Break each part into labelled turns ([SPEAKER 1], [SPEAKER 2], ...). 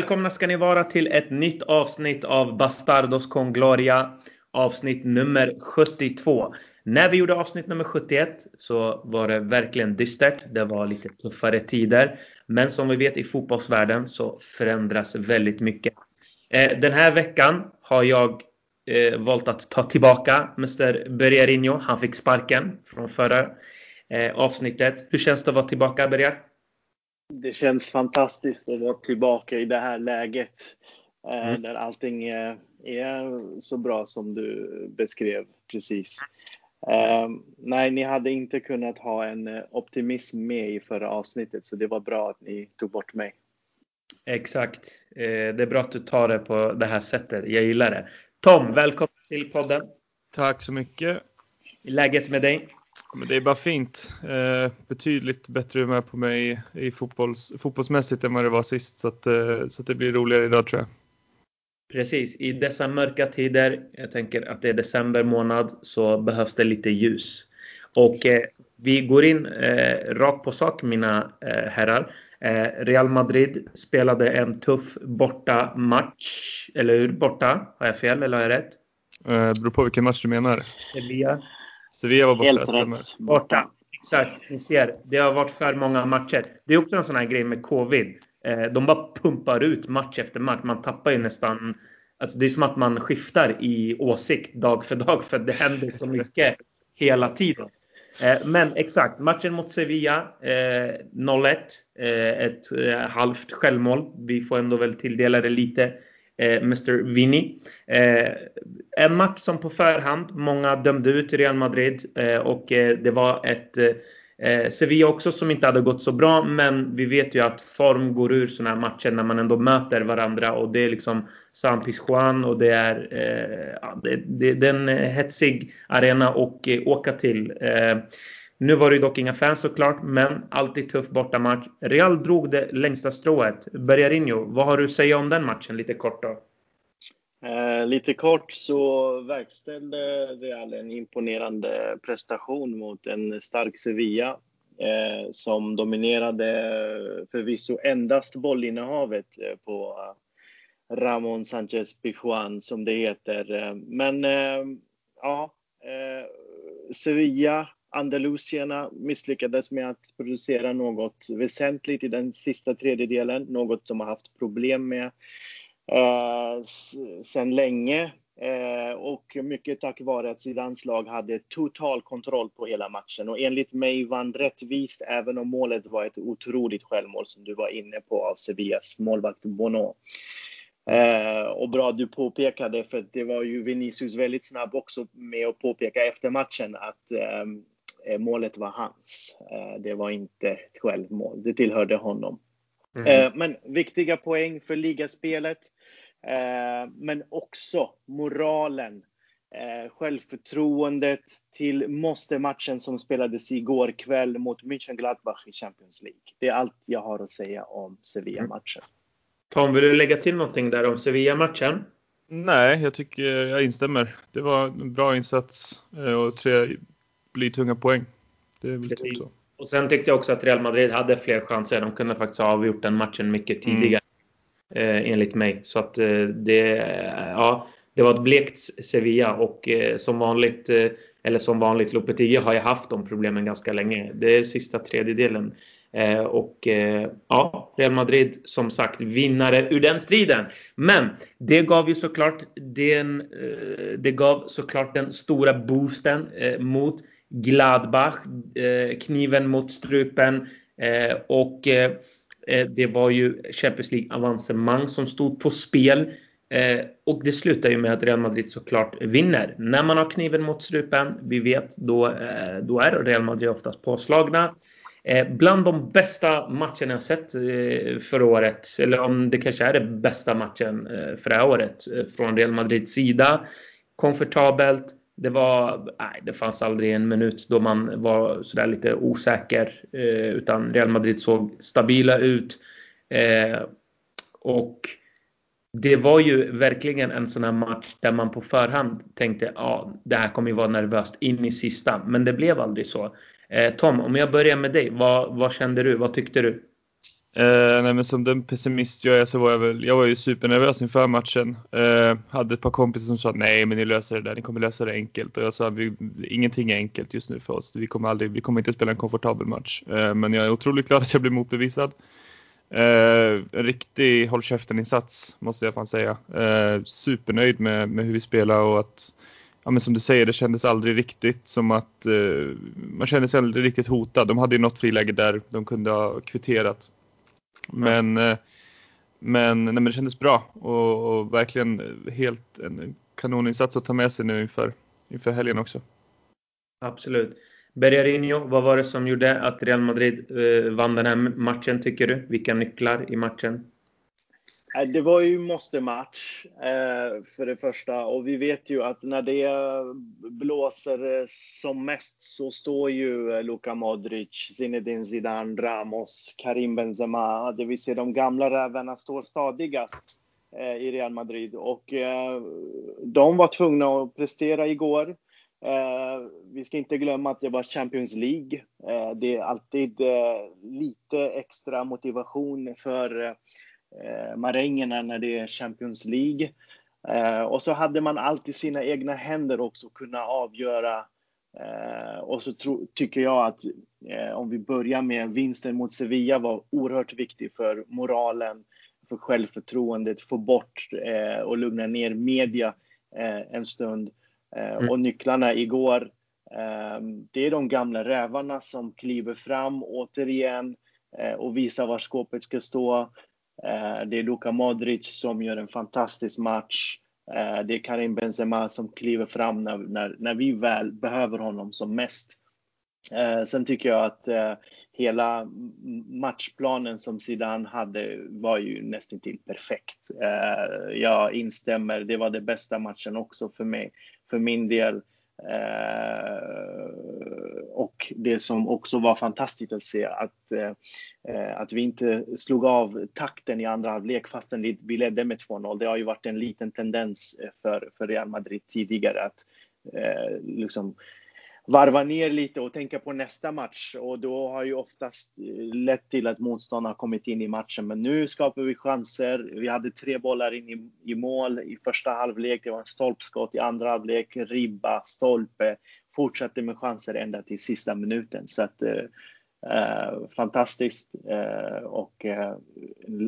[SPEAKER 1] Välkomna ska ni vara till ett nytt avsnitt av Bastardos con Gloria. Avsnitt nummer 72. När vi gjorde avsnitt nummer 71 så var det verkligen dystert. Det var lite tuffare tider. Men som vi vet i fotbollsvärlden så förändras väldigt mycket. Eh, den här veckan har jag eh, valt att ta tillbaka Mr. Bergarinho. Han fick sparken från förra eh, avsnittet. Hur känns det att vara tillbaka Berger?
[SPEAKER 2] Det känns fantastiskt att vara tillbaka i det här läget. Eh, mm. Där allting är, är, så bra som du beskrev precis. Uh, nej, ni hade inte kunnat ha en eh, optimism med i förra avsnittet, så det var bra att ni tog bort mig.
[SPEAKER 1] Exakt. Det är bra att du tar det på det här sättet. Jag gillar det. Tom, välkommen till podden.
[SPEAKER 3] Tack så mycket.
[SPEAKER 1] Läget med dig?
[SPEAKER 3] Men det är bara fint. Eh, betydligt bättre humör på mig i fotbolls, fotbollsmässigt än vad det var sist. Så, att, eh, så att det blir roligare idag tror jag.
[SPEAKER 1] Precis, i dessa mörka tider, jag tänker att det är december månad, så behövs det lite ljus. Och eh, vi går in eh, rakt på sak mina eh, herrar. Eh, Real Madrid spelade en tuff borta match, eller hur? Borta? Har jag fel eller har jag rätt?
[SPEAKER 3] Eh, beror på vilken match du menar.
[SPEAKER 1] Sevilla.
[SPEAKER 3] Sevilla var borta. Helt
[SPEAKER 1] rätt. Borta. Exakt, ni ser. Det har varit för många matcher. Det är också en sån här grej med covid. Eh, de bara pumpar ut match efter match. Man tappar ju nästan... Alltså det är som att man skiftar i åsikt dag för dag för det händer så mycket hela tiden. Eh, men exakt, matchen mot Sevilla, 0-1. Eh, ett halvt självmål. Vi får ändå väl tilldela det lite eh, Eh, Mr Vinny. Eh, en match som på förhand många dömde ut Real Madrid eh, och det var ett Sevilla också som inte hade gått så bra men vi vet ju att form går ur sådana här matcher när man ändå möter varandra och det är liksom San Pizjuan och det är, eh, det, det, det, är en hetsig arena att åka till. Nu var det dock inga fans såklart, men alltid tuff bortamatch. Real drog det längsta strået. Bergarinho, vad har du att säga om den matchen lite kort då?
[SPEAKER 2] Eh, lite kort så verkställde Real en imponerande prestation mot en stark Sevilla eh, som dominerade förvisso endast bollinnehavet eh, på Ramon Sanchez Pijuan som det heter. Eh, men eh, ja, eh, Sevilla Andalusierna misslyckades med att producera något väsentligt i den sista tredjedelen, något de har haft problem med eh, sedan länge. Eh, och mycket tack vare att Zidans lag hade total kontroll på hela matchen. Och enligt mig vann rättvist, även om målet var ett otroligt självmål som du var inne på av Sevillas målvakt Bono. Eh, och bra du påpekade, för det var ju Vinicius väldigt snabb också med att påpeka efter matchen att eh, Eh, målet var hans. Eh, det var inte ett självmål. Det tillhörde honom. Mm. Eh, men viktiga poäng för ligaspelet. Men också moralen. Självförtroendet till måste-matchen som spelades igår kväll mot Mönchengladbach i Champions League. Det är allt jag har att säga om Sevilla-matchen.
[SPEAKER 1] Tom, vill du lägga till någonting där om Sevilla-matchen?
[SPEAKER 3] Nej, jag tycker jag instämmer. Det var en bra insats och tre bli tunga poäng. Typ Precis. så.
[SPEAKER 1] Och sen tyckte jag också att Real Madrid hade fler chanser. De kunde faktiskt ha avgjort den matchen mycket mm. tidigare. Mm. Eh, enligt mig. Så att eh, det, ja, det var ett blekt Sevilla och eh, som vanligt, eh, eller som vanligt, Lopetegui har ju haft de problemen ganska länge. Det är sista tredjedelen. Eh, och eh, ja, Real Madrid som sagt vinnare ur den striden. Men det gav ju såklart den, det gav såklart den stora boosten mot Gladbach, eh, kniven mot strupen eh, och eh, det var ju Champions League-avancemang som stod på spel. och det slutar ju med att Real Madrid såklart vinner. När man har kniven mot strupen, vi vet, då, då är Real Madrid oftast påslagna. bland de bästa matcherna jag sett för året, eller om det kanske är den bästa matchen för det här året från Real Madrids sida. Komfortabelt, det var, nej, det fanns aldrig en minut då man var sådär lite osäker. Eh, utan Real Madrid såg stabila ut. Eh, och det var ju verkligen en sån här match där man på förhand tänkte ja, det här kommer ju vara nervöst in i sista. Men det blev aldrig så. Eh, Tom, om jag börjar med dig. Vad, vad kände du? Vad tyckte du?
[SPEAKER 3] Eh, nej men som den pessimist jag är så var jag väl, jag var ju supernervös inför matchen. Eh, hade ett par kompisar som sa nej men ni löser det där, ni kommer lösa det enkelt. Och jag sa vi, ingenting är enkelt just nu för oss. Vi kommer, aldrig, vi kommer inte spela en komfortabel match. Eh, men jag är otroligt glad att jag blev motbevisad. Eh, en riktig håll käften-insats måste jag fan säga. Eh, supernöjd med, med hur vi spelar och att ja, men som du säger, det kändes aldrig riktigt som att eh, man kände sig aldrig riktigt hotad. De hade ju något friläge där de kunde ha kvitterat. Men, eh, men, nej, men det kändes bra och, och, verkligen helt en kanoninsats att ta med sig nu inför, inför helgen också.
[SPEAKER 1] Absolut. Bergarinho, vad var det som gjorde att Real Madrid eh, vann den här matchen tycker du? Vilka nycklar i matchen?
[SPEAKER 2] Det var ju måste-match eh, för det första och vi vet ju att när det blåser eh, som mest så står ju eh, Luka Modric, Zinedine Zidane, Ramos, Karim Benzema, det vill säga de gamla rävarna står stadigast i Real Madrid och de var tvungna att prestera igår. Vi ska inte glömma att det var Champions League. Det är alltid lite extra motivation för eh, marängerna när det är Champions League. Eh, och så hade man alltid sina egna händer också kunna avgöra. Eh, och så tro, tycker jag att eh, om vi börjar med vinsten mot Sevilla var oerhört viktig för moralen, för självförtroendet, få bort eh, och lugna ner media eh, en stund. Mm. Och nycklarna igår, det är de gamla rävarna som kliver fram återigen och visar var skåpet ska stå. Eh, det är Luka Modric som gör en fantastisk match. Eh, det är Karim Benzema som kliver fram när, när, när vi väl behöver honom som mest. Eh, sen tycker jag att hela matchplanen som Zidane hade var ju nästintill perfekt. Jag instämmer, det var den bästa matchen också för mig, för min del. Eh, och det som också var fantastiskt att se att, eh, eh, att vi inte slog av takten i andra halvlek fastän vi ledde med 2-0. Det har ju varit en liten tendens för, för Real Madrid tidigare att eh, liksom varva ner lite och tänka på nästa match och då har ju oftast eh, lett till att motståndarna kommit in i matchen. Men nu skapar vi chanser. Vi hade tre bollar in i, i mål i första halvlek. Det var en stolpskott i andra halvlek, ribba, stolpe. Fortsatte med chanser ända till sista minuten. Så att eh, eh fantastiskt eh, och eh,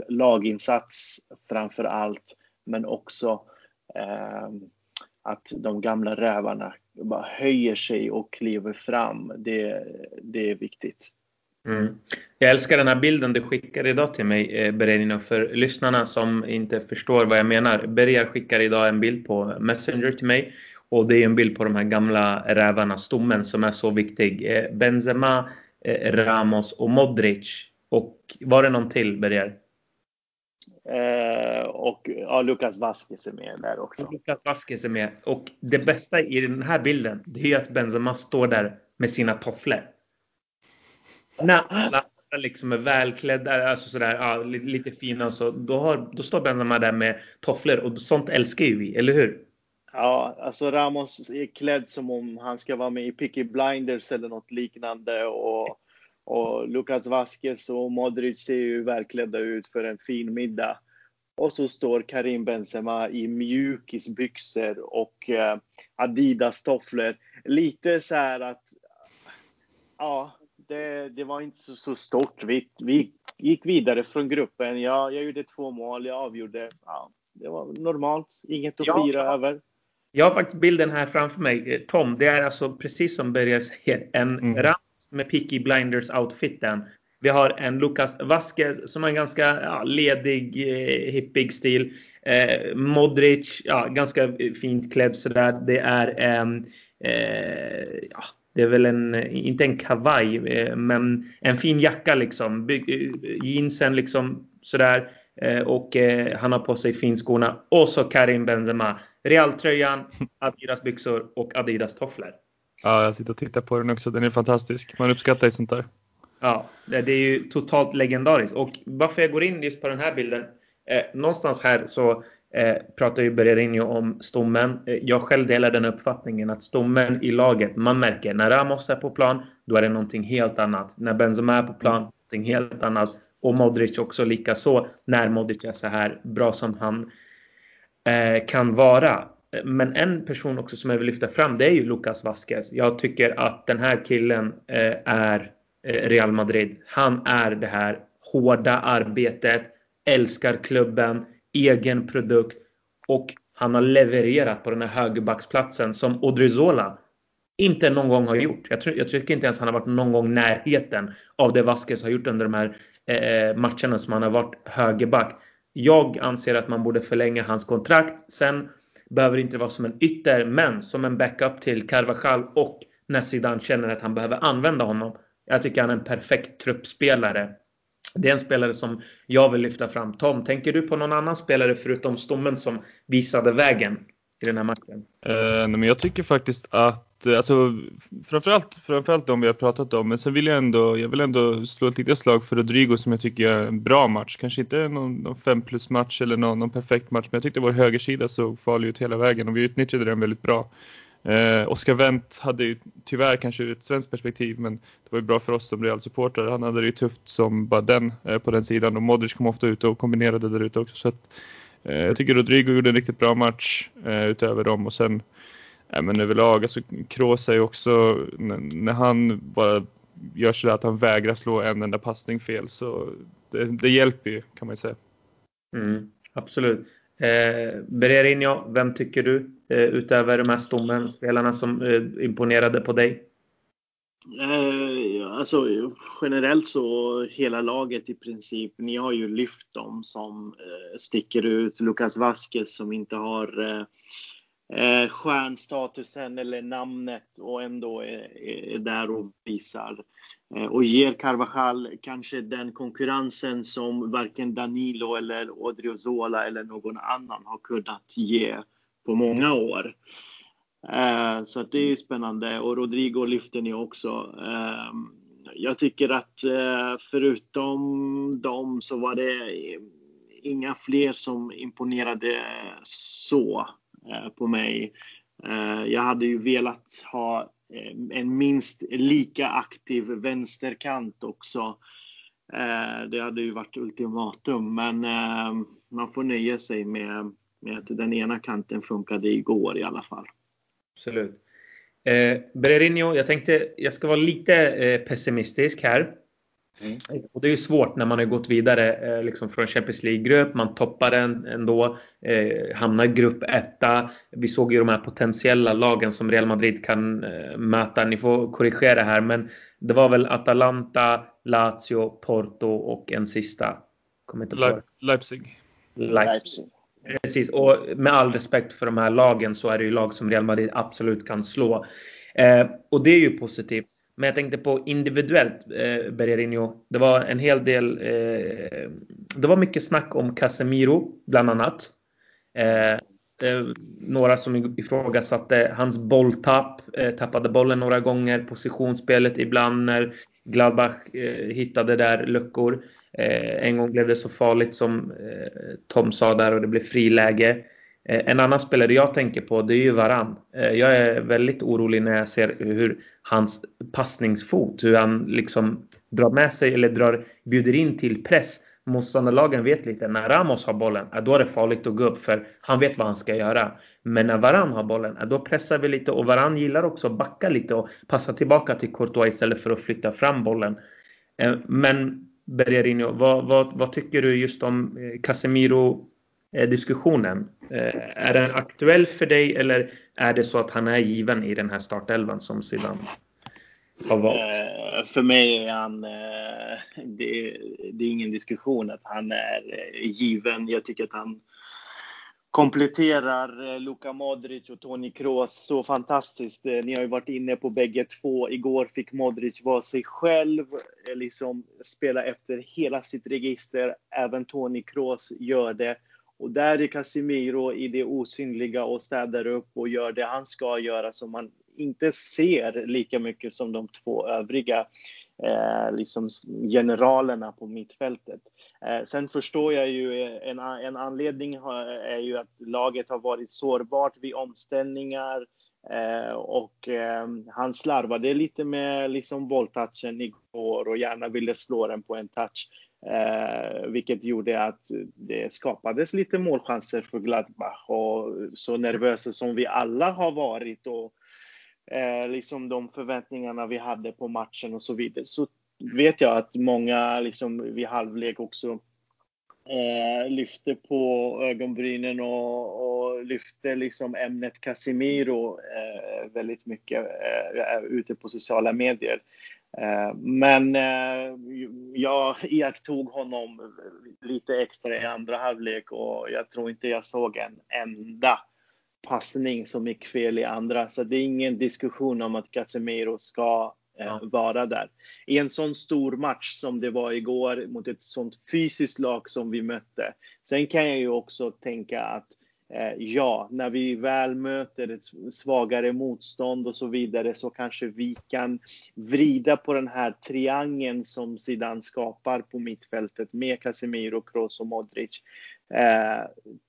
[SPEAKER 2] laginsats framför allt, men också eh, att de gamla rävarna bara höjer sig och kliver fram. Det, det är viktigt.
[SPEAKER 1] Mm. Jag älskar den här bilden du skickade idag till mig, eh, Bererino. För lyssnarna som inte förstår vad jag menar. Berger skickar idag en bild på Messenger till mig. Och det är en bild på de här gamla rävarna, stommen, som är så viktig. Eh, Benzema, eh, Ramos och Modric. Och var det någon till, Berger?
[SPEAKER 2] Eh, och ja, Lucas Vasquez är med där också.
[SPEAKER 1] Lucas Vasquez är med. Och det bästa i den här bilden, det är att Benzema står där med sina tofflor. När alla liksom är välklädda, alltså sådär, ja, lite fina och så, då, har, då står Benzema där med tofflor och sånt älskar ju vi, eller hur?
[SPEAKER 2] Ja, alltså Ramos är klädd som om han ska vara med i Picky Blinders eller något liknande och och Lucas Vasquez och Modric ser ju välklädda ut för en fin middag. Och så står Karim Benzema i mjukisbyxor och eh, Adidas-tofflor. Lite så här att, ja, det, det var inte så, så stort. Vi, vi gick vidare från gruppen. Jag, jag gjorde två mål, jag avgjorde. Ja, det var normalt, inget att ja, fira över.
[SPEAKER 1] Jag har faktiskt bilden här framför mig. Tom, det är alltså precis som Berger säger, en mm med Peaky Blinders outfiten. Vi har en Lucas Vasquez som har en ganska ja, ledig, eh, hippig stil. Eh, Modric, ja, ganska fint klädd sådär. Det är en, eh, ja, det är väl en, inte en kavaj, eh, men en fin jacka liksom. By, eh, jeansen liksom sådär. Eh, och han har på sig finskorna. Och så Karim Benzema. Realtröjan, Adidas byxor och Adidas tofflor.
[SPEAKER 3] Ja, jag sitter och tittar på den också. Den är fantastisk. Man uppskattar ju sånt där.
[SPEAKER 1] Ja, det är ju totalt legendariskt. Och varför jag går in just på den här bilden. Eh, någonstans här så eh, pratar ju Bererinho om stommen. Eh, jag själv delar den uppfattningen att stommen i laget, man märker när Ramos är på plan, då är det någonting helt annat. När Benzema är på plan, någonting helt annat. Och Modric också lika så när Modric är så här bra som han eh, kan vara. Eh, men en person också som jag vill lyfta fram det är ju Lucas Vasquez. Jag tycker att den här killen eh, är eh, Real Madrid. Han är det här hårda arbetet, älskar klubben, egen produkt och han har levererat på den här högerbacksplatsen som Odrizola inte någon gång har gjort. Jag, tror, jag tycker inte ens han har varit någon gång närheten av det Vasquez har gjort under de här eh, matcherna som han har varit högerback. Jag anser att man borde förlänga hans kontrakt. Sen behöver inte vara som en ytter, men som en backup till Carvajal och när Zidane känner att han behöver använda honom. Jag tycker han är en perfekt truppspelare. Det är en spelare som jag vill lyfta fram. Tom, tänker du på någon annan spelare förutom Stommen som visade vägen i den här matchen?
[SPEAKER 3] Uh, men jag tycker faktiskt att, Eh, alltså, framförallt, framförallt de vi har pratat om, men sen vill jag ändå, jag vill ändå slå ett litet slag för Rodrigo som jag tycker är en bra match. Kanske inte någon, någon fem plus match eller någon, någon perfekt match, men jag tyckte vår högersida såg farlig ut hela vägen och vi utnyttjade den väldigt bra. Eh, Oskar Wendt hade ju tyvärr kanske ur ett svenskt perspektiv, men det var ju bra för oss som Real-supportrar. Han hade det ju tufft som bara den eh, på den sidan och Modric kom ofta ut och kombinerade där ute också. Så att, eh, jag tycker Rodrigo gjorde en riktigt bra match eh, utöver dem och sen ja, men överlag, alltså Kroos är ju också, när, när han bara gör sådär att han vägrar slå en enda passning fel så det, det hjälper ju kan man ju säga.
[SPEAKER 1] Mm, absolut. Eh, Bererinho, vem tycker du eh, utöver de här stommen, spelarna som eh, imponerade på dig?
[SPEAKER 2] Eh, alltså generellt så hela laget i princip. Ni har ju lyft dem som eh, sticker ut. Lucas Vasquez som inte har eh, stjärnstatusen eller namnet och ändå är, är där och visar. Eh, och ger Carvajal kanske den konkurrensen som varken Danilo eller Odriozola eller någon annan har kunnat ge på många år. Eh, så det är spännande och Rodrigo lyfter ni också. Eh, jag tycker att eh, förutom dem så var det inga fler som imponerade så Eh, Eh, på mig. Eh, jag hade ju velat ha eh, en minst lika aktiv vänsterkant också. Det hade ju varit ultimatum, men man får nöja sig med, med att den ena kanten funkade igår i alla fall.
[SPEAKER 1] Absolut. Eh, Bererinho, jag tänkte jag ska vara lite eh, pessimistisk här. Mm. Och det är ju svårt när man har gått vidare eh, liksom från Champions League-grupp. Man toppar den ändå, eh, hamnar grupp etta. Vi såg ju de här potentiella lagen som Real Madrid kan eh, möta. Ni får korrigera här, men det var väl Atalanta, Lazio, Porto och en sista.
[SPEAKER 3] Kommer inte Le Leipzig.
[SPEAKER 1] Leipzig. Precis, och med all respekt för de här lagen så är det ju lag som Real Madrid absolut kan slå. Eh, och det är ju positivt. Men jag tänkte på individuellt eh, Bererinho. Det var en hel del. Eh, det var mycket snack om Casemiro bland annat. Eh, eh, några som ifrågasatte hans bolltapp. Eh, tappade bollen några gånger. Positionsspelet ibland när Gladbach eh, hittade där luckor. Eh, en gång blev det så farligt som eh, Tom sa där och det blev friläge. Eh, en annan spelare jag tänker på det är ju Varan. Eh, jag är väldigt orolig när jag ser hur hans passningsfot, hur han liksom drar med sig eller drar, bjuder in till press. Motståndarlagen vet lite, när Ramos har bollen, eh, då är det farligt att gå upp för han vet vad han ska göra. Men när Varan har bollen, då pressar vi lite och Varan gillar också att backa lite och passa tillbaka till Courtois istället för att flytta fram bollen. Men Bergerino, vad, vad, vad tycker du just om Casemiro Eh, diskussionen. Eh, är den aktuell för dig eller är det så att han är given i den här startelvan som Zidane har valt?
[SPEAKER 2] Eh, för mig är han, det, det är ingen diskussion att han är given. Jag tycker att han kompletterar Luka Modric och Toni Kroos så fantastiskt. Ni har ju varit inne på bägge två. Igår fick Modric vara sig själv, liksom spela efter hela sitt register. Även Toni Kroos gör det. Och där är Casemiro i det osynliga och städar upp och gör det han ska göra som man inte ser lika mycket som de två övriga eh, liksom generalerna på mittfältet. Eh, sen förstår jag ju eh, en, en anledning är ju att laget har varit sårbart vid omställningar. Eh, och eh, han slarvade lite med liksom bolltouchen igår och gärna ville slå den på en touch. Eh, vilket gjorde att det skapades lite målchanser för Gladbach. Och så nervösa som vi alla har varit och eh, liksom de förväntningarna vi hade på matchen och så vidare. Så vet jag att många liksom vid halvlek också eh, lyfte på ögonbrynen och, och lyfte liksom ämnet Casimiro eh, väldigt mycket eh, eh, ute på sociala medier. Eh, men eh, jag iakttog honom lite extra i andra halvlek och jag tror inte jag såg en enda passning som gick fel i andra. Så det är ingen diskussion om att Casemiro ska ja. Eh, vara där. I en sån stor match som det var igår mot ett sånt fysiskt lag som vi mötte. Sen kan jag ju också tänka att eh, ja, när vi väl möter ett svagare motstånd och så vidare så kanske vi kan vrida på den här triangeln som Zidane skapar på mittfältet med Casemiro, Kroos och Modric eh,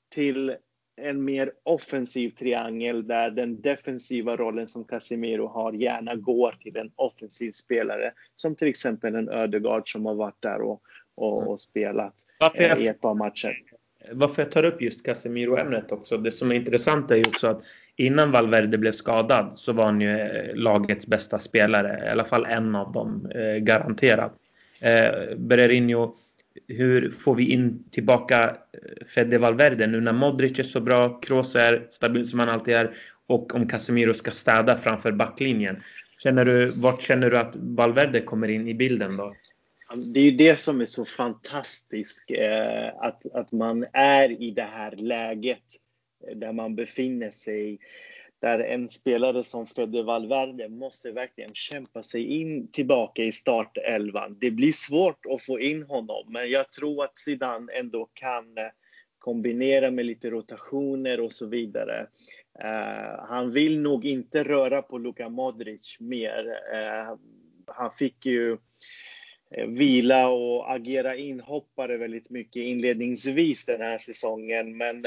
[SPEAKER 2] till en mer offensiv triangel där den defensiva rollen som Casemiro har gärna går till en offensiv spelare som till exempel en Ödegaard som har varit där och, och, och spelat eh, i ett par matcher.
[SPEAKER 1] Varför jag tar upp just Casemiro-ämnet också, det som är intressant är ju också att innan Valverde blev skadad så var han ju eh, lagets bästa spelare, i alla fall en av dem, eh, garanterat. Eh, Bererinho hur får vi in tillbaka eh, Fede Valverde nu när Modric är så bra, Kroos är stabil som han alltid är och om Casemiro ska städa framför backlinjen. Känner du, vart känner du att Valverde kommer in i bilden då?
[SPEAKER 2] Det är ju det som är så fantastiskt, eh, att, att man är i det här läget eh, där man befinner sig där en spelare som födde Valverde måste verkligen kämpa sig in tillbaka i startelvan. Det blir svårt att få in honom, men jag tror att Zidane ändå kan eh, kombinera med lite rotationer och så vidare. Uh, han vill nog inte röra på Luka Modric mer. Uh, han fick ju vila och agera inhoppare väldigt mycket inledningsvis den här säsongen. Men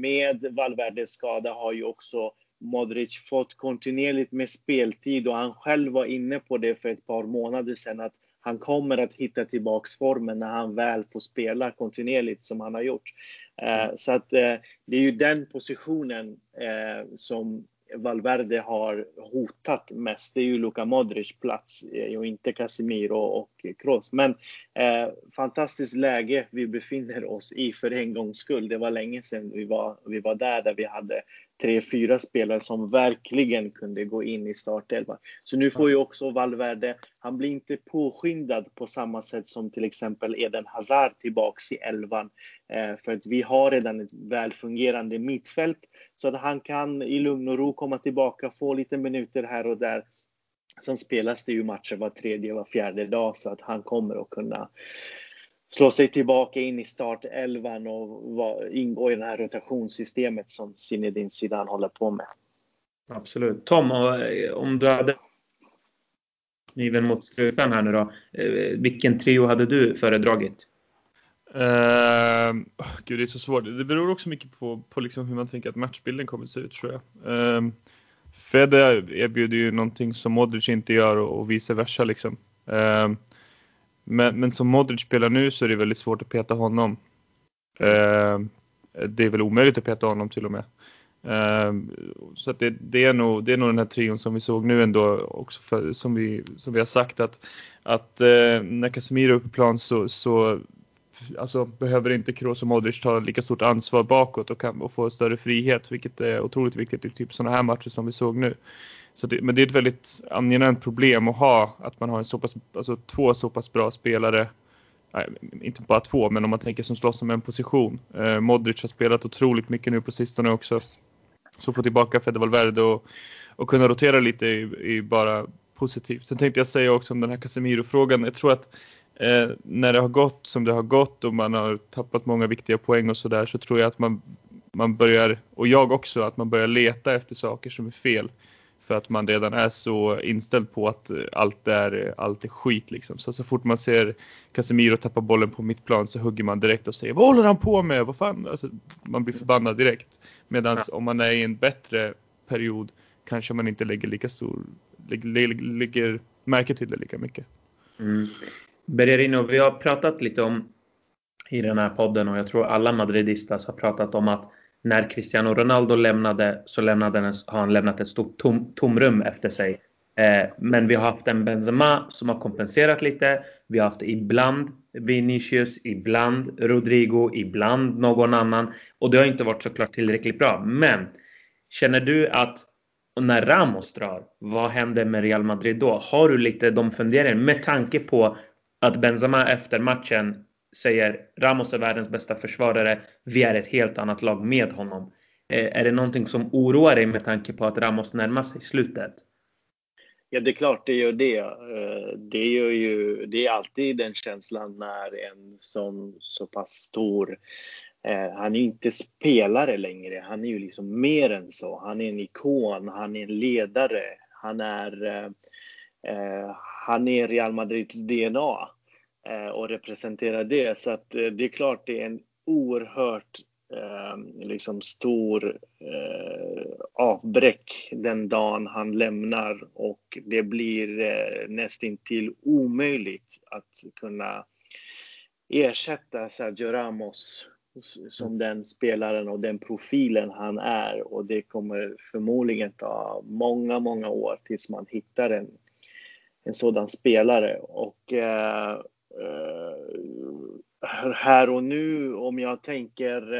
[SPEAKER 2] med Valverdes skada har ju också Modric fått kontinuerligt med speltid och han själv var inne på det för ett par månader sedan att han kommer att hitta tillbaks formen när han väl får spela kontinuerligt som han har gjort. Eh, så att eh, det är ju den positionen eh, som Valverde har hotat mest. Det är ju Luka Modric plats och inte Casemiro och Kroos. Men eh, fantastiskt läge vi befinner oss i för en gångs skull. Det var länge sedan vi var, vi var där, där vi hade tre, fyra spelare som verkligen kunde gå in i startelvan. Så nu får ju också Valverde, han blir inte påskyndad på samma sätt som till exempel Eden Hazard tillbaks i elvan. Eh, för att vi har redan ett välfungerande mittfält så att han kan i lugn och ro komma tillbaka, få lite minuter här och där. Sen spelas det ju matcher var tredje, var fjärde dag så att han kommer att kunna slå sig tillbaka in i startelvan och ingå i det här rotationssystemet som Zinedine Zidane håller på med.
[SPEAKER 1] Absolut. Tom, om du hade kniven mot strupen här nu då. Eh, vilken trio hade du föredragit?
[SPEAKER 3] Uh, gud, det är så svårt. Det beror också mycket på, på liksom hur man tänker att matchbilden kommer att se ut tror jag. Uh, Fede erbjuder ju någonting som Modric inte gör och, och vice versa liksom. Uh, men, men som Modric spelar nu så är det väldigt svårt att peta honom. Eh, det är väl omöjligt att peta honom till och med. Eh, så att det, det, är nog, det är nog den här trion som vi såg nu ändå också för, som, vi, som vi har sagt att, att eh, när Casemiro är på plan så, så alltså, behöver inte Kroos och Modric ta lika stort ansvar bakåt och, kan, och få större frihet vilket är otroligt viktigt i typ sådana här matcher som vi såg nu. Så det, men det är ett väldigt angenämt problem att ha att man har en så pass, alltså två så pass bra spelare. Nej, inte bara två, men om man tänker som slåss om en position. Eh, Modric har spelat otroligt mycket nu på sistone också. Så få tillbaka Fede Valverde och, och kunna rotera lite är, bara positivt. Sen tänkte jag säga också om den här Casemiro-frågan. Jag tror att eh, när det har gått som det har gått och man har tappat många viktiga poäng och sådär så tror jag att man, man börjar, och jag också, att man börjar leta efter saker som är fel. För att man redan är så inställd på att allt är, allt är skit liksom. Så så fort man ser Casemiro tappa bollen på mittplan så hugger man direkt och säger Vad håller han på med? Vad fan? Alltså, man blir förbannad direkt. Medan ja. om man är i en bättre period kanske man inte lägger lika stor, lägger, lägger märke till det lika mycket.
[SPEAKER 1] Mm. Bergerino, vi har pratat lite om i den här podden och jag tror alla madridistas har pratat om att när Cristiano Ronaldo lämnade så lämnade han, har han lämnat ett stort tom, tomrum efter sig. Eh, men vi har haft en Benzema som har kompenserat lite. Vi har haft ibland Vinicius, ibland Rodrigo, ibland någon annan. Och det har inte varit såklart tillräckligt bra. Men känner du att när Ramos drar, vad händer med Real Madrid då? Har du lite de funderingarna med tanke på att Benzema efter matchen säger Ramos är världens bästa försvarare. Vi är ett helt annat lag med honom. Eh, är det någonting som oroar dig med tanke på att Ramos närmar sig slutet?
[SPEAKER 2] Ja, det är klart det gör det. Eh, det, gör ju, det är alltid den känslan när en som så pass stor eh, han är ju inte spelare längre, han är ju liksom mer än så. Han är en ikon, han är en ledare, han är, eh, eh han är Real Madrids DNA och representerar det. Så att det är klart det är en oerhört eh, liksom stor eh, avbräck den dagen han lämnar och det blir eh, nästintill omöjligt att kunna ersätta Sergio Ramos som mm. den spelaren och den profilen han är och det kommer förmodligen ta många, många år tills man hittar en, en sådan spelare och eh, eh, Eh, här och nu om jag tänker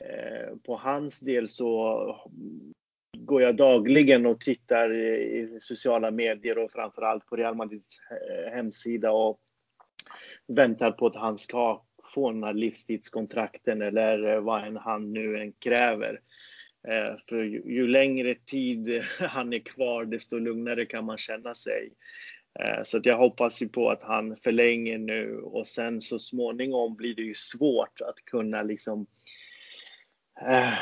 [SPEAKER 2] eh, på hans del så går jag dagligen och tittar i sociala medier och framförallt på Real Madrids eh, hemsida och väntar på att han ska få den här livstidskontrakten eller eh, vad än han nu än kräver. För ju, ju längre tid han är kvar desto lugnare kan man känna sig. Eh, så att jag hoppas ju på att han förlänger nu och sen så småningom blir det ju svårt att kunna liksom eh,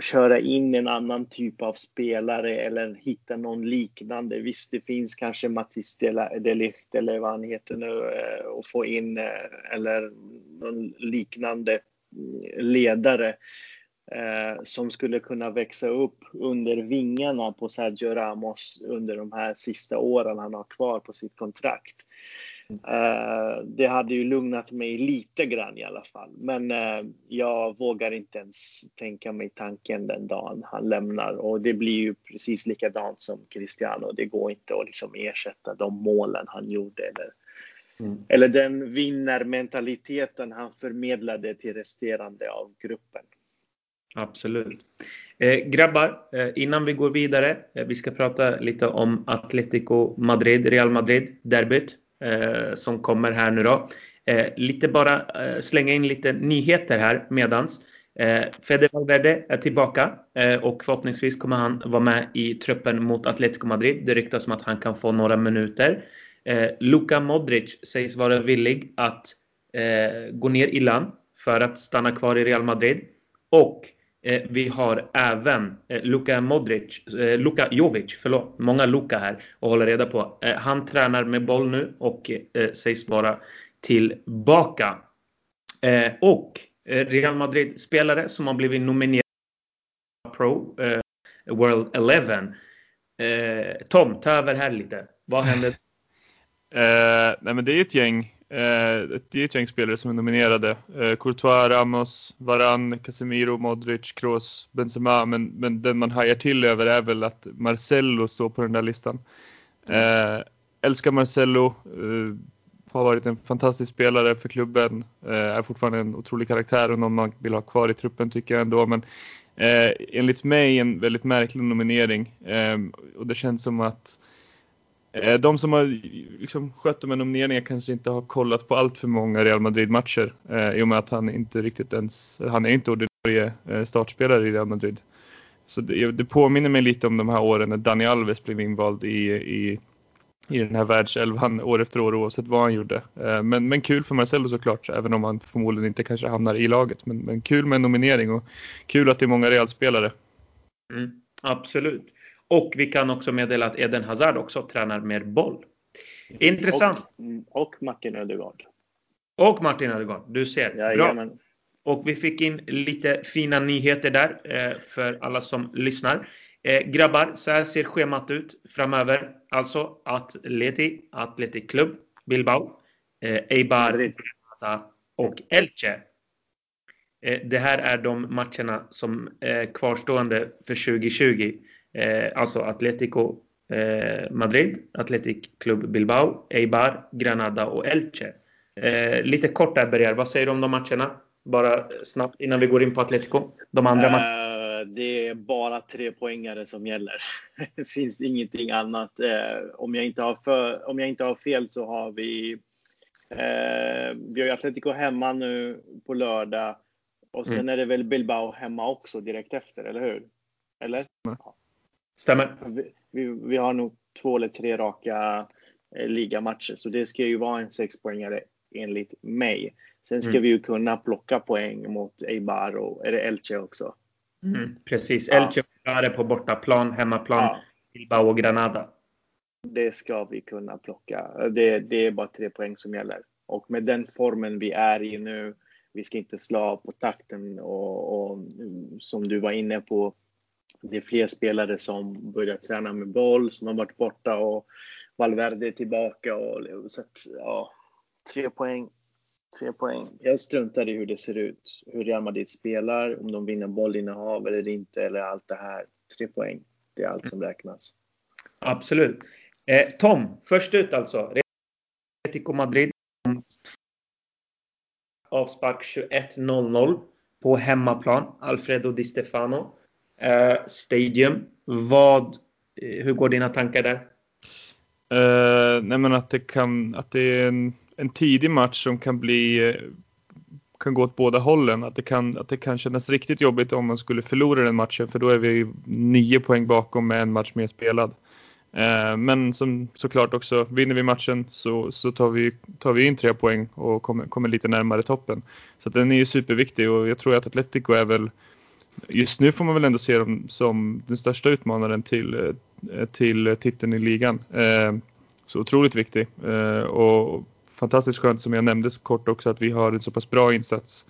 [SPEAKER 2] köra in en annan typ av spelare eller hitta någon liknande. Visst, det finns kanske Mattis Delicht eller vad han heter nu eh, och få in eh, eller någon liknande mm, ledare eh, som skulle kunna växa upp under vingarna på Sergio Ramos under de här sista åren han har kvar på sitt kontrakt. Eh, det hade ju lugnat mig lite grann i alla fall. Men eh, jag vågar inte ens tänka mig tanken den dagen han lämnar och det blir ju precis likadant som Cristiano. Det går inte att liksom ersätta de målen han gjorde eller Mm. Eller den vinnarmentaliteten han förmedlade till resterande av gruppen.
[SPEAKER 1] Absolut. Eh, grabbar, eh, innan vi går vidare. Eh, vi ska prata lite om Atletico Madrid, Real Madrid, derbyt eh, som kommer här nu då. Eh, lite bara eh, slänga in lite nyheter här medans. Eh, Fede Valverde är tillbaka eh, och förhoppningsvis kommer han vara med i truppen mot Atletico Madrid. Det ryktas om att han kan få några minuter. Eh, Luka Modric sägs vara villig att eh, gå ner i land för att stanna kvar i Real Madrid. Och Eh, vi har även eh, Luka Modric, eh, Luka Jovic, förlåt, många Luka här att hålla reda på. Han tränar med boll nu och sägs vara tillbaka. Och Real Madrid-spelare som har blivit nominerade Pro World 11. Tom, ta över här lite. Vad händer?
[SPEAKER 3] Uh, nej men det är ju ett gäng Eh, det är ett gäng spelare som är nominerade. Eh, Courtois, Ramos, Varan, Casemiro, Modric, Kroos, Benzema. Men, men den man hajar till över är väl att Marcello står på den där listan. Eh, älskar Marcello. Eh, har varit en fantastisk spelare för klubben. Eh, är fortfarande en otrolig karaktär och någon man vill ha kvar i truppen tycker jag ändå. Men eh, enligt mig en väldigt märklig nominering. Eh, och det känns som att Eh, Eh, de som har liksom skött de här nomineringarna kanske inte har kollat på allt för många Real Madrid-matcher eh, i och med att han inte riktigt ens, han är inte ordinarie eh, startspelare i Real Madrid. Så det, det, påminner mig lite om de här åren när Dani Alves blev invald i, i, i den här världselvan år efter år oavsett vad han gjorde. Eh, men, men kul för Marcelo såklart, även om han förmodligen inte kanske hamnar i laget. Men, men kul med en nominering och kul att det är många Real-spelare.
[SPEAKER 1] Mm, absolut. Och vi kan också meddela att Eden Hazard också tränar med boll. Intressant.
[SPEAKER 2] Och, och Martin Ödegaard.
[SPEAKER 1] Och Martin Ödegaard. Du ser. Ja, Bra. Jamen. Och vi fick in lite fina nyheter där eh, för alla som lyssnar. Eh, grabbar, så här ser schemat ut framöver. Alltså Atleti, Athletic Club, Bilbao, eh, Eibar, och Elche. Eh, det här är de matcherna som är kvarstående för 2020. Eh, alltså Atletico eh, Madrid, Athletic Club Bilbao, Eibar, Granada och Elche. Eh, lite kort där Berger, vad säger du om de matcherna? Bara snabbt innan vi går in på Atletico. De andra uh, matcherna.
[SPEAKER 2] Det är bara tre poängare som gäller. det finns ingenting annat. Uh, om, jag inte har för, om jag inte har fel så har vi uh, Vi har ju Atletico hemma nu på lördag. Och sen mm. är det väl Bilbao hemma också direkt efter, eller hur? Eller?
[SPEAKER 1] Stämmer.
[SPEAKER 2] Vi, vi, vi har nog två eller tre raka ligamatcher, så det ska ju vara en sexpoängare enligt mig. Sen ska mm. vi ju kunna plocka poäng mot Eibar och är det Elche också.
[SPEAKER 1] Mm, precis, ja. Elche är på bortaplan, hemmaplan, ja. Bilbao och Granada.
[SPEAKER 2] Det ska vi kunna plocka. Det, det är bara tre poäng som gäller. Och med den formen vi är i nu, vi ska inte slå på takten och, och som du var inne på, det är fler spelare som börjar träna med boll, som har varit borta och Valverde är tillbaka. Och, så att, ja, tre poäng Tre poäng. Jag struntar i hur det ser ut, hur Real Madrid spelar, om de vinner bollinnehav eller inte, eller allt det här. Tre poäng, det är allt som räknas.
[SPEAKER 1] Absolut. Eh, Tom, först ut alltså. Atletico Madrid. Avspark 21.00 på hemmaplan. Alfredo Di Stefano. Eh, Stadium. Vad, eh, hur går dina tankar där?
[SPEAKER 3] Uh, nej men att det kan, att det är en en tidig match som kan bli eh, kan gå åt båda hållen. Att det, kan, att det kan kännas riktigt jobbigt om man skulle förlora den matchen för då är vi nio poäng bakom med en match mer spelad. Eh, men som såklart också, vinner vi matchen så, så tar, vi, tar vi in tre poäng och kommer, kommer lite närmare toppen. Så den är ju superviktig och jag tror att Atletico är väl, just nu får man väl ändå se dem som den största utmanaren till, eh, till titeln i ligan. Eh, så otroligt viktig. Eh, och fantastiskt skönt som jag nämnde så kort också att vi har en så pass bra insats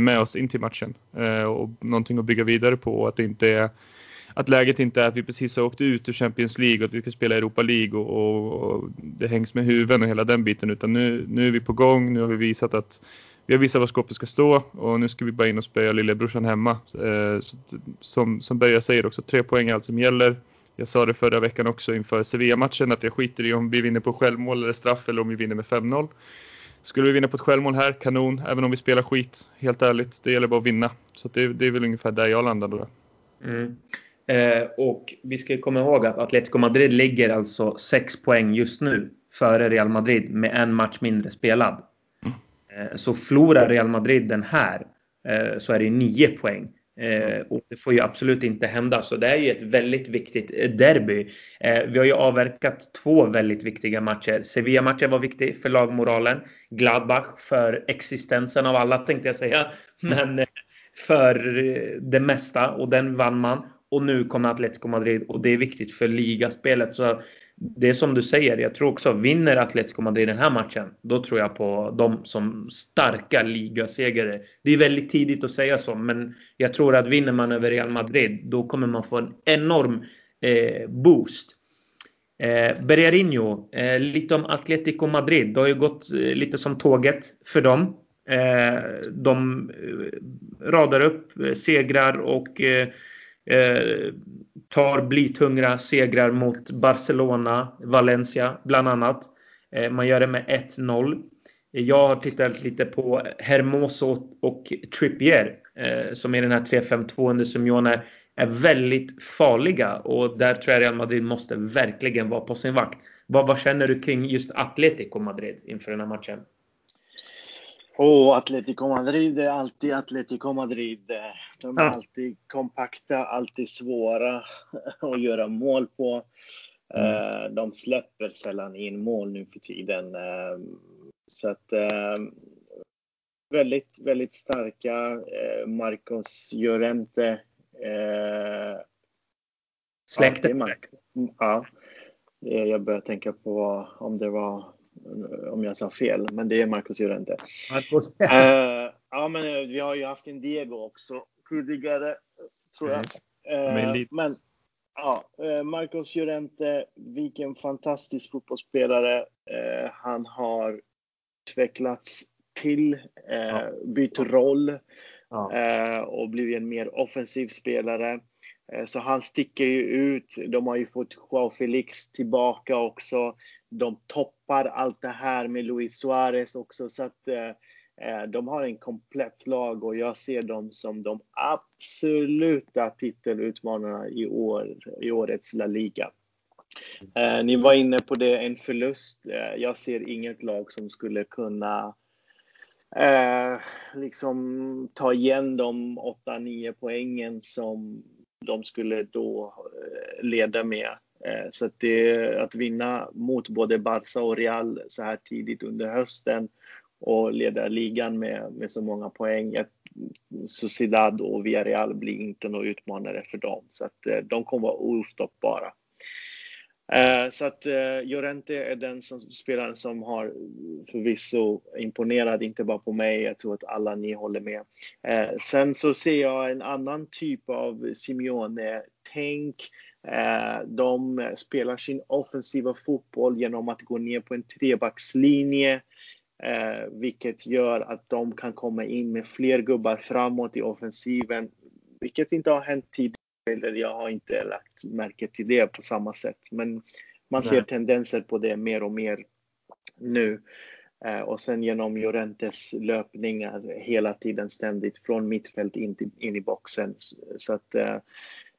[SPEAKER 3] med oss in till matchen och någonting att bygga vidare på och att det inte är att läget inte är att vi precis har åkt ut ur Champions League och att vi ska spela Europa League och, och, och det hängs med huvuden och hela den biten utan nu, nu är vi på gång. Nu har vi visat att vi har visat var skåpet ska stå och nu ska vi bara in och spöa lillebrorsan hemma. Eh, som, som Berga säger också, tre poäng är allt som gäller. Jag sa det förra veckan också inför Sevilla-matchen att jag skiter i om vi vinner på självmål eller straff eller om vi vinner med 5-0. Skulle vi vinna på ett självmål här, kanon. Även om vi spelar skit, helt ärligt. Det gäller bara att vinna. Så det, det, är väl ungefär där jag landar då.
[SPEAKER 1] Mm. Eh, och vi ska komma ihåg att Atletico Madrid ligger alltså 6 poäng just nu före Real Madrid med en match mindre spelad. Mm. Eh, så förlorar Real Madrid den här eh, så är det 9 poäng. Eh, och det får ju absolut inte hända. Så det är ju ett väldigt viktigt derby. Vi har ju avverkat två väldigt viktiga matcher. Sevilla-matchen var viktig för lagmoralen. Gladbach för existensen av alla tänkte jag säga. Men eh, för det mesta och den vann man. Och nu kommer Atletico Madrid och det är viktigt för ligaspelet. Så det är som du säger, jag tror också vinner Atletico Madrid den här matchen, då tror jag på dem som starka ligasegrare. Det är väldigt tidigt att säga så, men jag tror att vinner man över Real Madrid, då kommer man få en enorm eh, boost. Eh, Bergarinho, eh, lite om Atletico Madrid. Det har ju gått eh, lite som tåget för dem. Eh, de eh, radar upp eh, segrar och eh, Eh, tar blytunga segrar mot Barcelona, Valencia bland annat. Eh, man gör det med 1-0. Eh, jag har tittat lite på Hermoso och Trippier eh, som är den här 3-5-2 under Simeone är väldigt farliga och där tror jag Real Madrid måste verkligen vara på sin vakt. Vad, vad känner du kring just Atletico Madrid inför den här matchen?
[SPEAKER 2] Och Atletico Madrid är alltid Atletico Madrid. De är ja. alltid kompakta, alltid svåra att göra mål på. Mm. Eh, de släpper sällan in mål nu för tiden. Eh, så att eh, väldigt, väldigt starka. Marcos Llorente.
[SPEAKER 1] Släktet?
[SPEAKER 2] Ja, jag börjar tänka på om det var om jag sa fel, men det är Marcos Llorente. Marcos. uh, ja, men vi har ju haft en Diego också tidigare, tror jag. Uh, men Ja, eh, Marcos Llorente, vilken fantastisk fotbollsspelare. Eh, han har utvecklats till, ja. bytt roll och blivit en mer offensiv spelare. Eh, så han sticker ju ut. De har ju fått Joao Felix tillbaka också. De toppar allt det här med Luis Suarez också. Så att eh, eh, de har en komplett lag och jag ser dem som de absoluta titelutmanarna i, år, i årets La Liga. Eh, ni var inne på det, en förlust. Eh, jag ser inget lag som skulle kunna eh, liksom ta igen de 8-9 poängen som de skulle då eh, leda med. Eh, så att, det, att vinna mot både Barca och Real så här tidigt under hösten och leda ligan med, med så många poäng. Sociedad och Villarreal blir inte några utmanare för dem. Så att eh, de kommer vara ostoppbara. Eh, så att eh, Llorente är den som, spelaren som har förvisso imponerat, inte bara på mig, jag tror att alla ni håller med. Eh, sen så ser jag en annan typ av Simeone-tänk. Eh, de spelar sin offensiva fotboll genom att gå ner på en trebackslinje Eh, vilket gör att de kan komma in med fler gubbar framåt i offensiven. Vilket inte har hänt tidigare. Jag har inte lagt märke till det på samma sätt. Men man ser tendenser på det mer och mer nu. Eh, och sen genom Llorentes löpningar hela tiden ständigt från mittfält in, till, in i boxen. Så att eh,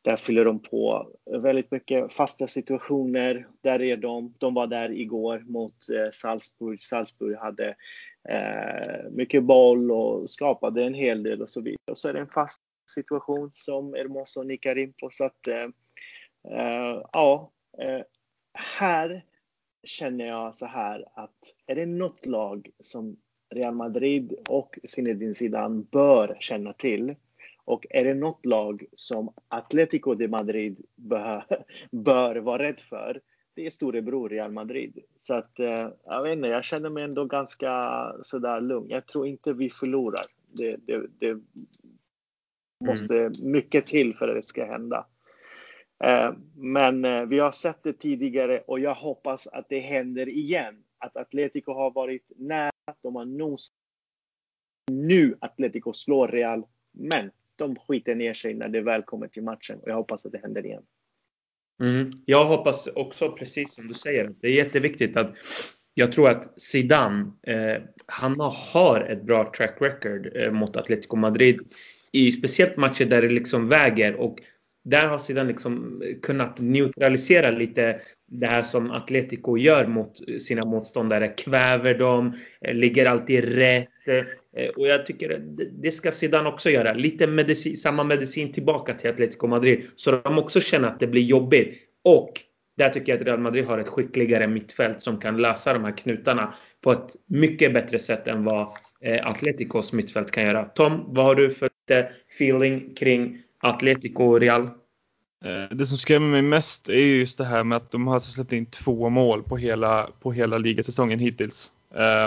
[SPEAKER 2] där fyller de på väldigt mycket fasta situationer. Där är de. De var där igår mot eh, Salzburg. Salzburg hade eh, mycket boll och skapade en hel del och så vidare. Och så är det en fast situation som Hermoso nickar in på. Så att, eh, eh, ja, eh, här känner jag så här att är det något lag som Real Madrid och Zinedine Zidane bör känna till och är det något lag som Atletico de Madrid bör, bör vara rädd för, det är storebror Real Madrid. Så att, eh, jag vet inte, jag känner mig ändå ganska sådär lugn. Jag tror inte vi förlorar. Det, det, det måste mm. mycket till för att det ska hända. Eh, men eh, vi har sett det tidigare och jag hoppas att det händer igen. Att Atletico har varit nära, de har nosat. Nu Atletico slår Real, men de skiter ner sig när det väl kommer till matchen och jag hoppas att det händer igen.
[SPEAKER 1] Mm. Jag hoppas också precis som du säger. Det är jätteviktigt att jag tror att Zidane, eh, han har ett bra track record eh, mot Atletico Madrid i speciellt matcher där det liksom väger och där har Zidane liksom kunnat neutralisera lite det här som Atletico gör mot sina motståndare. Kväver dem, eh, ligger alltid rätt. Eh, och jag tycker det ska Zidane också göra. Lite medicin, samma medicin tillbaka till Atletico Madrid. Så de också känner att det blir jobbigt. Och där tycker jag att Real Madrid har ett skickligare mittfält som kan lösa de här knutarna på ett mycket bättre sätt än vad eh, Atleticos mittfält kan göra. Tom, vad har du för feeling kring Atletico och Real?
[SPEAKER 3] Eh, det som skrämmer mig mest är just det här med att de har alltså släppt in två mål på hela, på hela ligasäsongen hittills.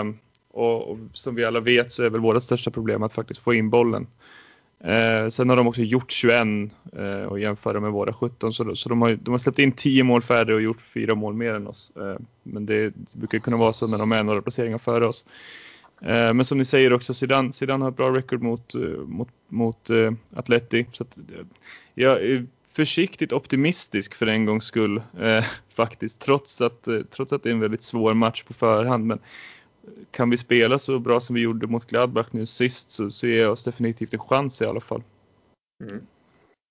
[SPEAKER 3] Um, och, och, som vi alla vet så är väl vårt största problem att faktiskt få in bollen. Uh, sen har de också gjort 21 uh, eh, och jämföra med våra 17 så, så de, har, de har släppt in 10 mål färre och gjort 4 mål mer än oss. Uh, men det, det, brukar kunna vara så när de är några placeringar före oss. Eh, men som ni säger också, Zidane, Zidane har ett bra record mot, eh, mot, mot eh, Atleti. Så att, jag försiktigt optimistisk för en gångs skull eh, faktiskt. Trots att, trots att det är en väldigt svår match på förhand. Men kan vi spela så bra som vi gjorde mot Gladbach nu sist så, så ger jag oss definitivt en chans i alla fall.
[SPEAKER 1] Mm.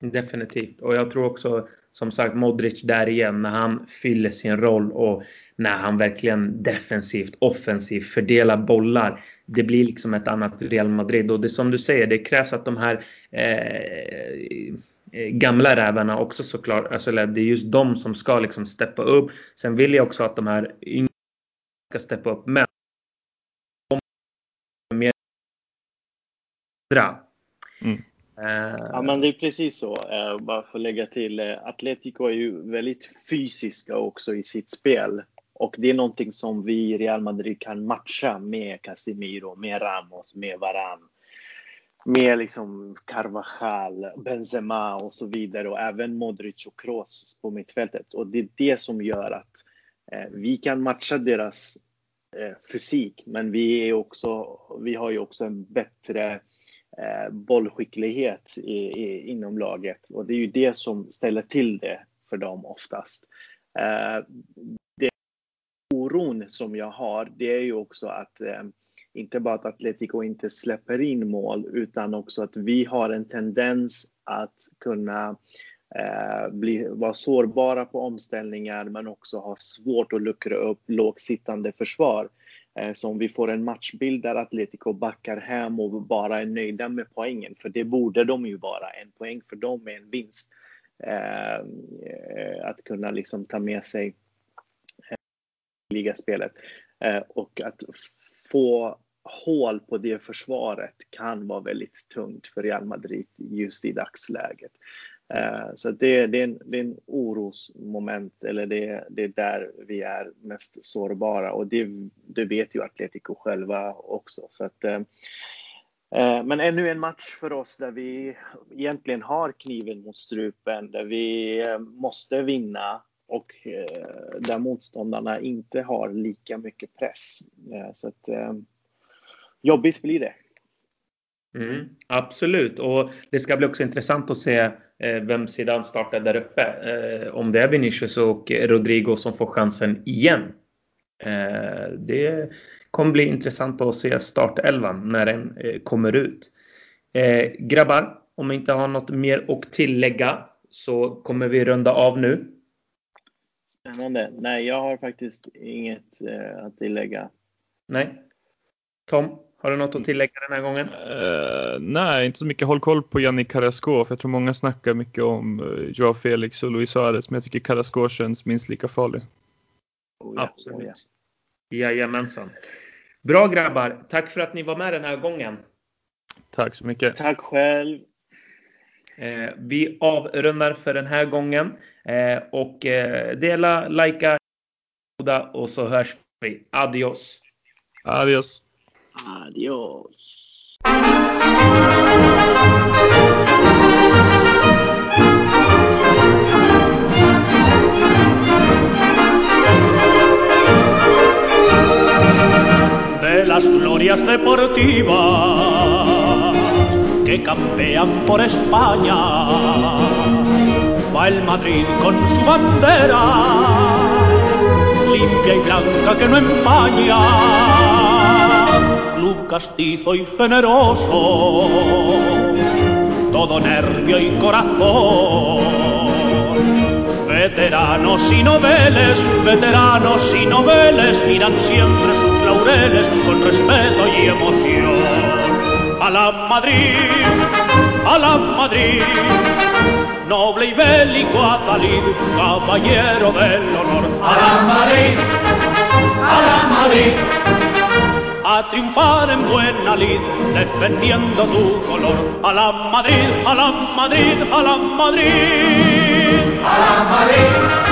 [SPEAKER 1] Definitivt. Och jag tror också som sagt Modric där igen när han fyller sin roll och när han verkligen defensivt, offensivt fördelar bollar. Det blir liksom ett annat Real Madrid och det som du säger, det krävs att de här eh, eh gamla rävarna också såklart. Alltså, det är just de som ska liksom steppa upp. Sen vill jag också att de här yngre ska steppa upp. Men mer
[SPEAKER 2] mm. Uh, ja men det är precis så. Uh, bara för att lägga till. Uh, Atletico är ju väldigt fysiska också i sitt spel. Och det är någonting som vi i Real Madrid kan matcha med Casemiro, med Ramos, med Varan. med liksom Carvajal, Benzema och så vidare och även Modric och Kroos på mittfältet. Och det är det som gör att vi kan matcha deras fysik, men vi, är också, vi har ju också en bättre Eh, bollskicklighet i, i, inom laget och det är ju det som ställer till det för dem oftast. Eh, det oron som jag har, det är ju också att eh, inte bara att Atletico inte släpper in mål utan också att vi har en tendens att kunna eh, bli, vara sårbara på omställningar men också ha svårt att luckra upp lågsittande försvar. Eh, så om vi får en matchbild där Atletico backar hem och bara är nöjda med poängen, för det borde de ju vara, en poäng för dem är en vinst. Eh, eh, att kunna liksom ta med sig ligaspelet och att få hål på det försvaret kan vara väldigt tungt för Real Madrid just i dagsläget. Eh, så det, det, är en, det är en orosmoment, eller det, det är där vi är mest sårbara och det, det vet ju Atletico själva också. Så att, eh, eh men ännu en match för oss där vi egentligen har kniven mot strupen, där vi eh, måste vinna och där motståndarna inte har lika mycket press. Så att, jobbigt blir det.
[SPEAKER 1] Mm, absolut, och det ska bli också intressant att se eh, vem sidan startar där uppe. Eh, om det är Vinicius och Rodrigo som får chansen igen. Eh, det kommer bli intressant att se startelvan när den kommer ut. Grabbar, om ni inte har något mer att tillägga så kommer vi runda av nu.
[SPEAKER 2] Spännande. Nej, jag har faktiskt inget att tillägga.
[SPEAKER 1] Nej. Tom? Har du något att tillägga den här gången?
[SPEAKER 3] Uh, nej, inte så mycket. Håll koll på Jannik Carrasco, för jag tror många snackar mycket om uh, Joao Felix och Luis Suarez, men jag tycker Carrasco känns minst lika farlig.
[SPEAKER 1] Oh ja, Absolut. Oh ja. Jajamensan. Bra grabbar. Tack för att ni var med den här gången.
[SPEAKER 3] Tack så mycket.
[SPEAKER 2] Tack själv.
[SPEAKER 1] Eh, vi avrundar för den här gången. Eh, och eh, dela, likea och så hörs vi. Adios.
[SPEAKER 3] Adios.
[SPEAKER 2] Adiós.
[SPEAKER 4] De las glorias deportivas que campean por España, va el Madrid con su bandera, limpia y blanca que no empaña castizo y generoso, todo nervio y corazón. Veteranos y noveles, veteranos y noveles miran siempre sus laureles con respeto y emoción. A la Madrid, a la Madrid, noble y bélico Adalid, caballero del honor. A la Madrid, a la Madrid a triunfar en buena lid, defendiendo tu color. A la Madrid, a la Madrid, a la Madrid. A la Madrid.